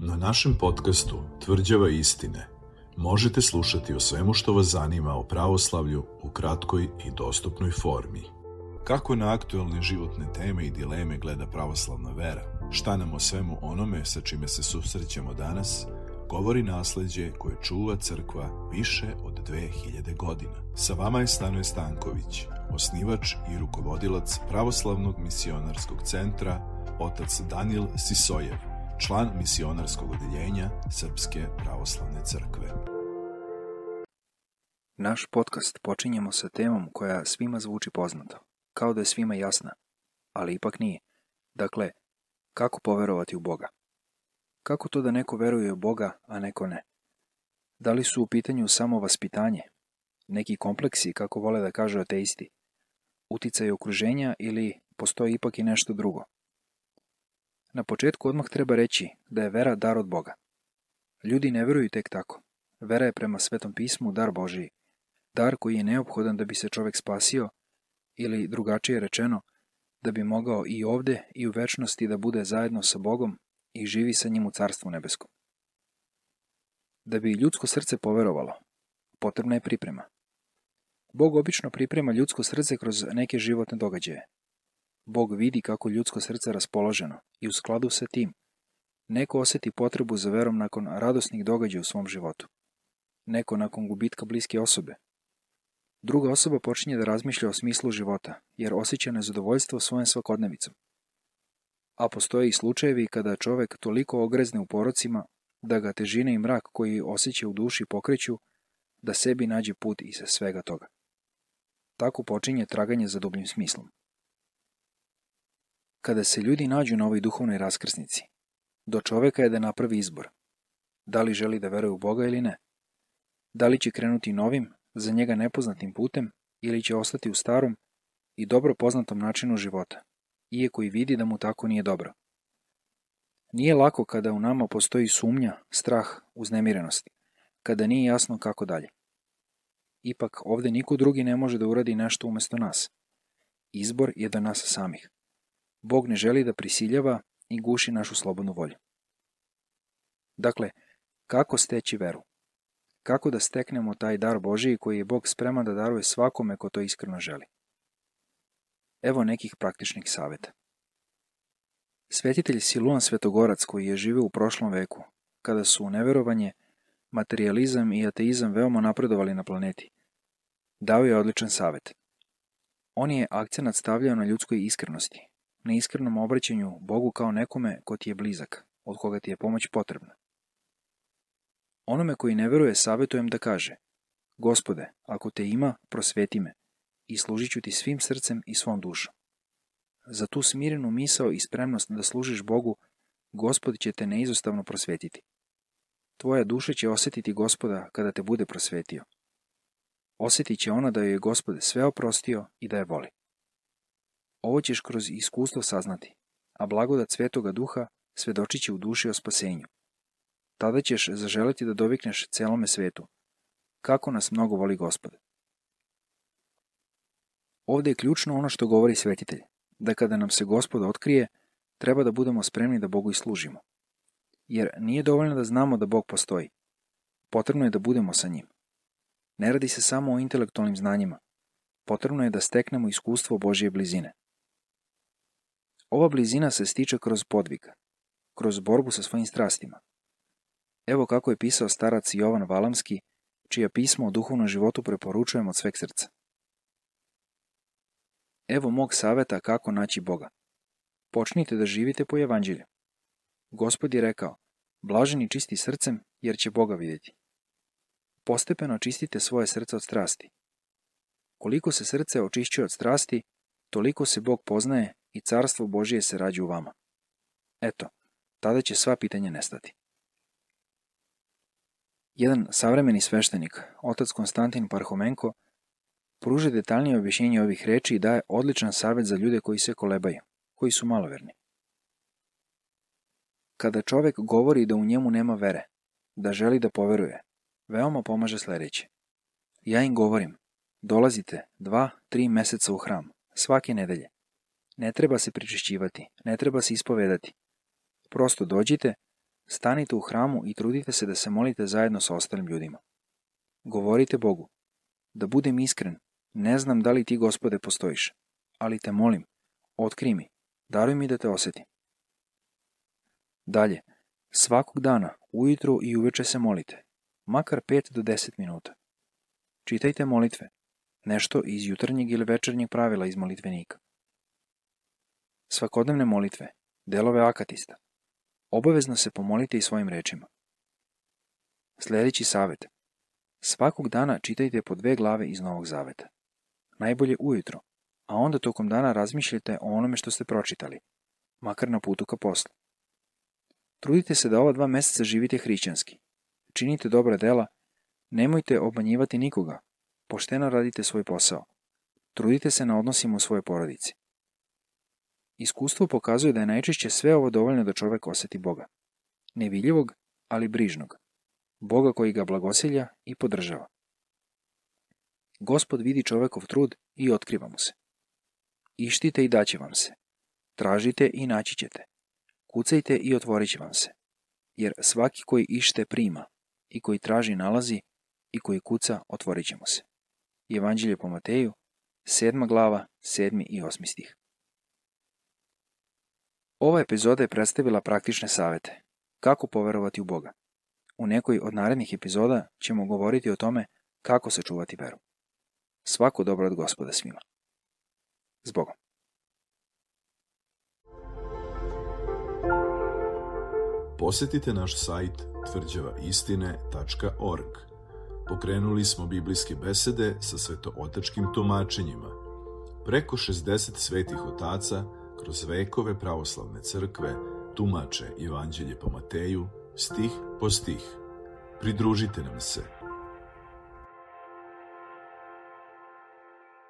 Na našem podcastu Tvrđava istine možete slušati o svemu što vas zanima o pravoslavlju u kratkoj i dostupnoj formi. Kako na aktuelne životne teme i dileme gleda pravoslavna vera, šta nam o svemu onome sa čime se susrećemo danas, govori nasledđe koje čuva crkva više od 2000 godina. Sa vama je Stanoje Stanković, osnivač i rukovodilac Pravoslavnog misionarskog centra Otac Danil Sisojev član misionarskog odeljenja Srpske pravoslavne crkve. Naš podcast počinjemo sa temom koja svima zvuči poznato, kao da je svima jasna, ali ipak nije. Dakle, kako poverovati u Boga? Kako to da neko veruje u Boga, a neko ne? Da li su u pitanju samo vaspitanje, neki kompleksi, kako vole da kažu ateisti, uticaj okruženja ili postoji ipak i nešto drugo – Na početku odmah treba reći da je vera dar od Boga. Ljudi ne veruju tek tako. Vera je prema Svetom pismu dar Božiji. Dar koji je neophodan da bi se čovek spasio, ili drugačije rečeno, da bi mogao i ovde i u večnosti da bude zajedno sa Bogom i živi sa njim u Carstvu nebeskom. Da bi ljudsko srce poverovalo, potrebna je priprema. Bog obično priprema ljudsko srce kroz neke životne događaje, Bog vidi kako ljudsko srce raspoloženo i u skladu sa tim. Neko oseti potrebu za verom nakon radosnih događaja u svom životu. Neko nakon gubitka bliske osobe. Druga osoba počinje da razmišlja o smislu života, jer osjeća nezadovoljstvo svojom svakodnevicom. A postoje i slučajevi kada čovek toliko ogrezne u porocima da ga težine i mrak koji osjeća u duši pokreću da sebi nađe put iz svega toga. Tako počinje traganje za dubljim smislom. Kada se ljudi nađu na ovoj duhovnoj raskrsnici, do čoveka je da napravi izbor. Da li želi da veruje u Boga ili ne? Da li će krenuti novim, za njega nepoznatim putem, ili će ostati u starom i dobro poznatom načinu života, iako i vidi da mu tako nije dobro. Nije lako kada u nama postoji sumnja, strah, uznemirenost, kada nije jasno kako dalje. Ipak ovde niko drugi ne može da uradi nešto umesto nas. Izbor je do da nas samih. Bog ne želi da prisiljava i guši našu slobodnu volju. Dakle, kako steći veru? Kako da steknemo taj dar Božiji koji je Bog spreman da daruje svakome ko to iskreno želi? Evo nekih praktičnih saveta. Svetitelj Siluan Svetogorac koji je živeo u prošlom veku, kada su neverovanje, materializam i ateizam veoma napredovali na planeti, dao je odličan savet. On je akcenat stavljao na ljudskoj iskrenosti, na iskrenom obraćanju Bogu kao nekome ko ti je blizak, od koga ti je pomoć potrebna. Onome koji ne veruje savjetujem da kaže Gospode, ako te ima, prosveti me i služit ću ti svim srcem i svom dušom. Za tu smirenu misao i spremnost da služiš Bogu, Gospod će te neizostavno prosvetiti. Tvoja duša će osetiti Gospoda kada te bude prosvetio. Osjetit će ona da joj je Gospod sve oprostio i da je voli. Ovo ćeš kroz iskustvo saznati, a blagodat Svetoga Duha svedočit će u duši o spasenju. Tada ćeš zaželiti da dovikneš celome svetu. Kako nas mnogo voli gospod. Ovde je ključno ono što govori svetitelj, da kada nam se gospod otkrije, treba da budemo spremni da Bogu i služimo. Jer nije dovoljno da znamo da Bog postoji. Potrebno je da budemo sa njim. Ne radi se samo o intelektualnim znanjima. Potrebno je da steknemo iskustvo Božje blizine. Ova blizina se stiče kroz podvig, kroz borbu sa svojim strastima. Evo kako je pisao starac Jovan Valamski, čija pismo o duhovnom životu preporučujem od sveg srca. Evo mog saveta kako naći Boga. Počnite da živite po evanđelju. Gospod je rekao, blaženi čisti srcem, jer će Boga vidjeti. Postepeno čistite svoje srce od strasti. Koliko se srce očišćuje od strasti, toliko se Bog poznaje i carstvo Božije se rađe u vama. Eto, tada će sva pitanja nestati. Jedan savremeni sveštenik, otac Konstantin Parhomenko, pruže detaljnije objašnjenje ovih reči i daje odličan savet za ljude koji se kolebaju, koji su maloverni. Kada čovek govori da u njemu nema vere, da želi da poveruje, veoma pomaže sledeće. Ja im govorim, dolazite dva, tri meseca u hram, svake nedelje. Ne treba se pričešćivati, ne treba se ispovedati. Prosto dođite, stanite u hramu i trudite se da se molite zajedno sa ostalim ljudima. Govorite Bogu, da budem iskren, ne znam da li ti, gospode, postojiš, ali te molim, otkri mi, daruj mi da te osetim. Dalje, svakog dana, ujutru i uveče se molite, makar 5 do 10 minuta. Čitajte molitve, nešto iz jutarnjeg ili večernjeg pravila iz molitvenika. Svakodnevne molitve, delove akatista. Obavezno se pomolite i svojim rečima. Sljedeći savjet. Svakog dana čitajte po dve glave iz Novog Zaveta. Najbolje ujutro, a onda tokom dana razmišljajte o onome što ste pročitali, makar na putu ka poslu. Trudite se da ova dva meseca živite hrićanski. Činite dobra dela, nemojte obmanjivati nikoga, pošteno radite svoj posao. Trudite se na odnosima u svojoj porodici. Iskustvo pokazuje da je najčešće sve ovo dovoljno da čovek oseti Boga. Nevidljivog, ali brižnog. Boga koji ga blagosilja i podržava. Gospod vidi čovekov trud i otkriva mu se. Ištite i daće vam se. Tražite i naći ćete. Kucajte i otvorit će vam se. Jer svaki koji ište prima i koji traži nalazi i koji kuca otvorit će mu se. Evanđelje po Mateju, sedma glava, sedmi i osmi stih. Ova epizoda je predstavila praktične savete. Kako poverovati u Boga? U nekoj od narednih epizoda ćemo govoriti o tome kako sačuvati veru. Svako dobro od gospoda svima. Zbogom. Posetite naš sajt tvrđavaistine.org. Pokrenuli smo biblijske besede sa svetootačkim tumačenjima. Preko 60 svetih otaca – kroz vekove pravoslavne crkve tumače Evanđelje po Mateju, stih po stih. Pridružite nam se –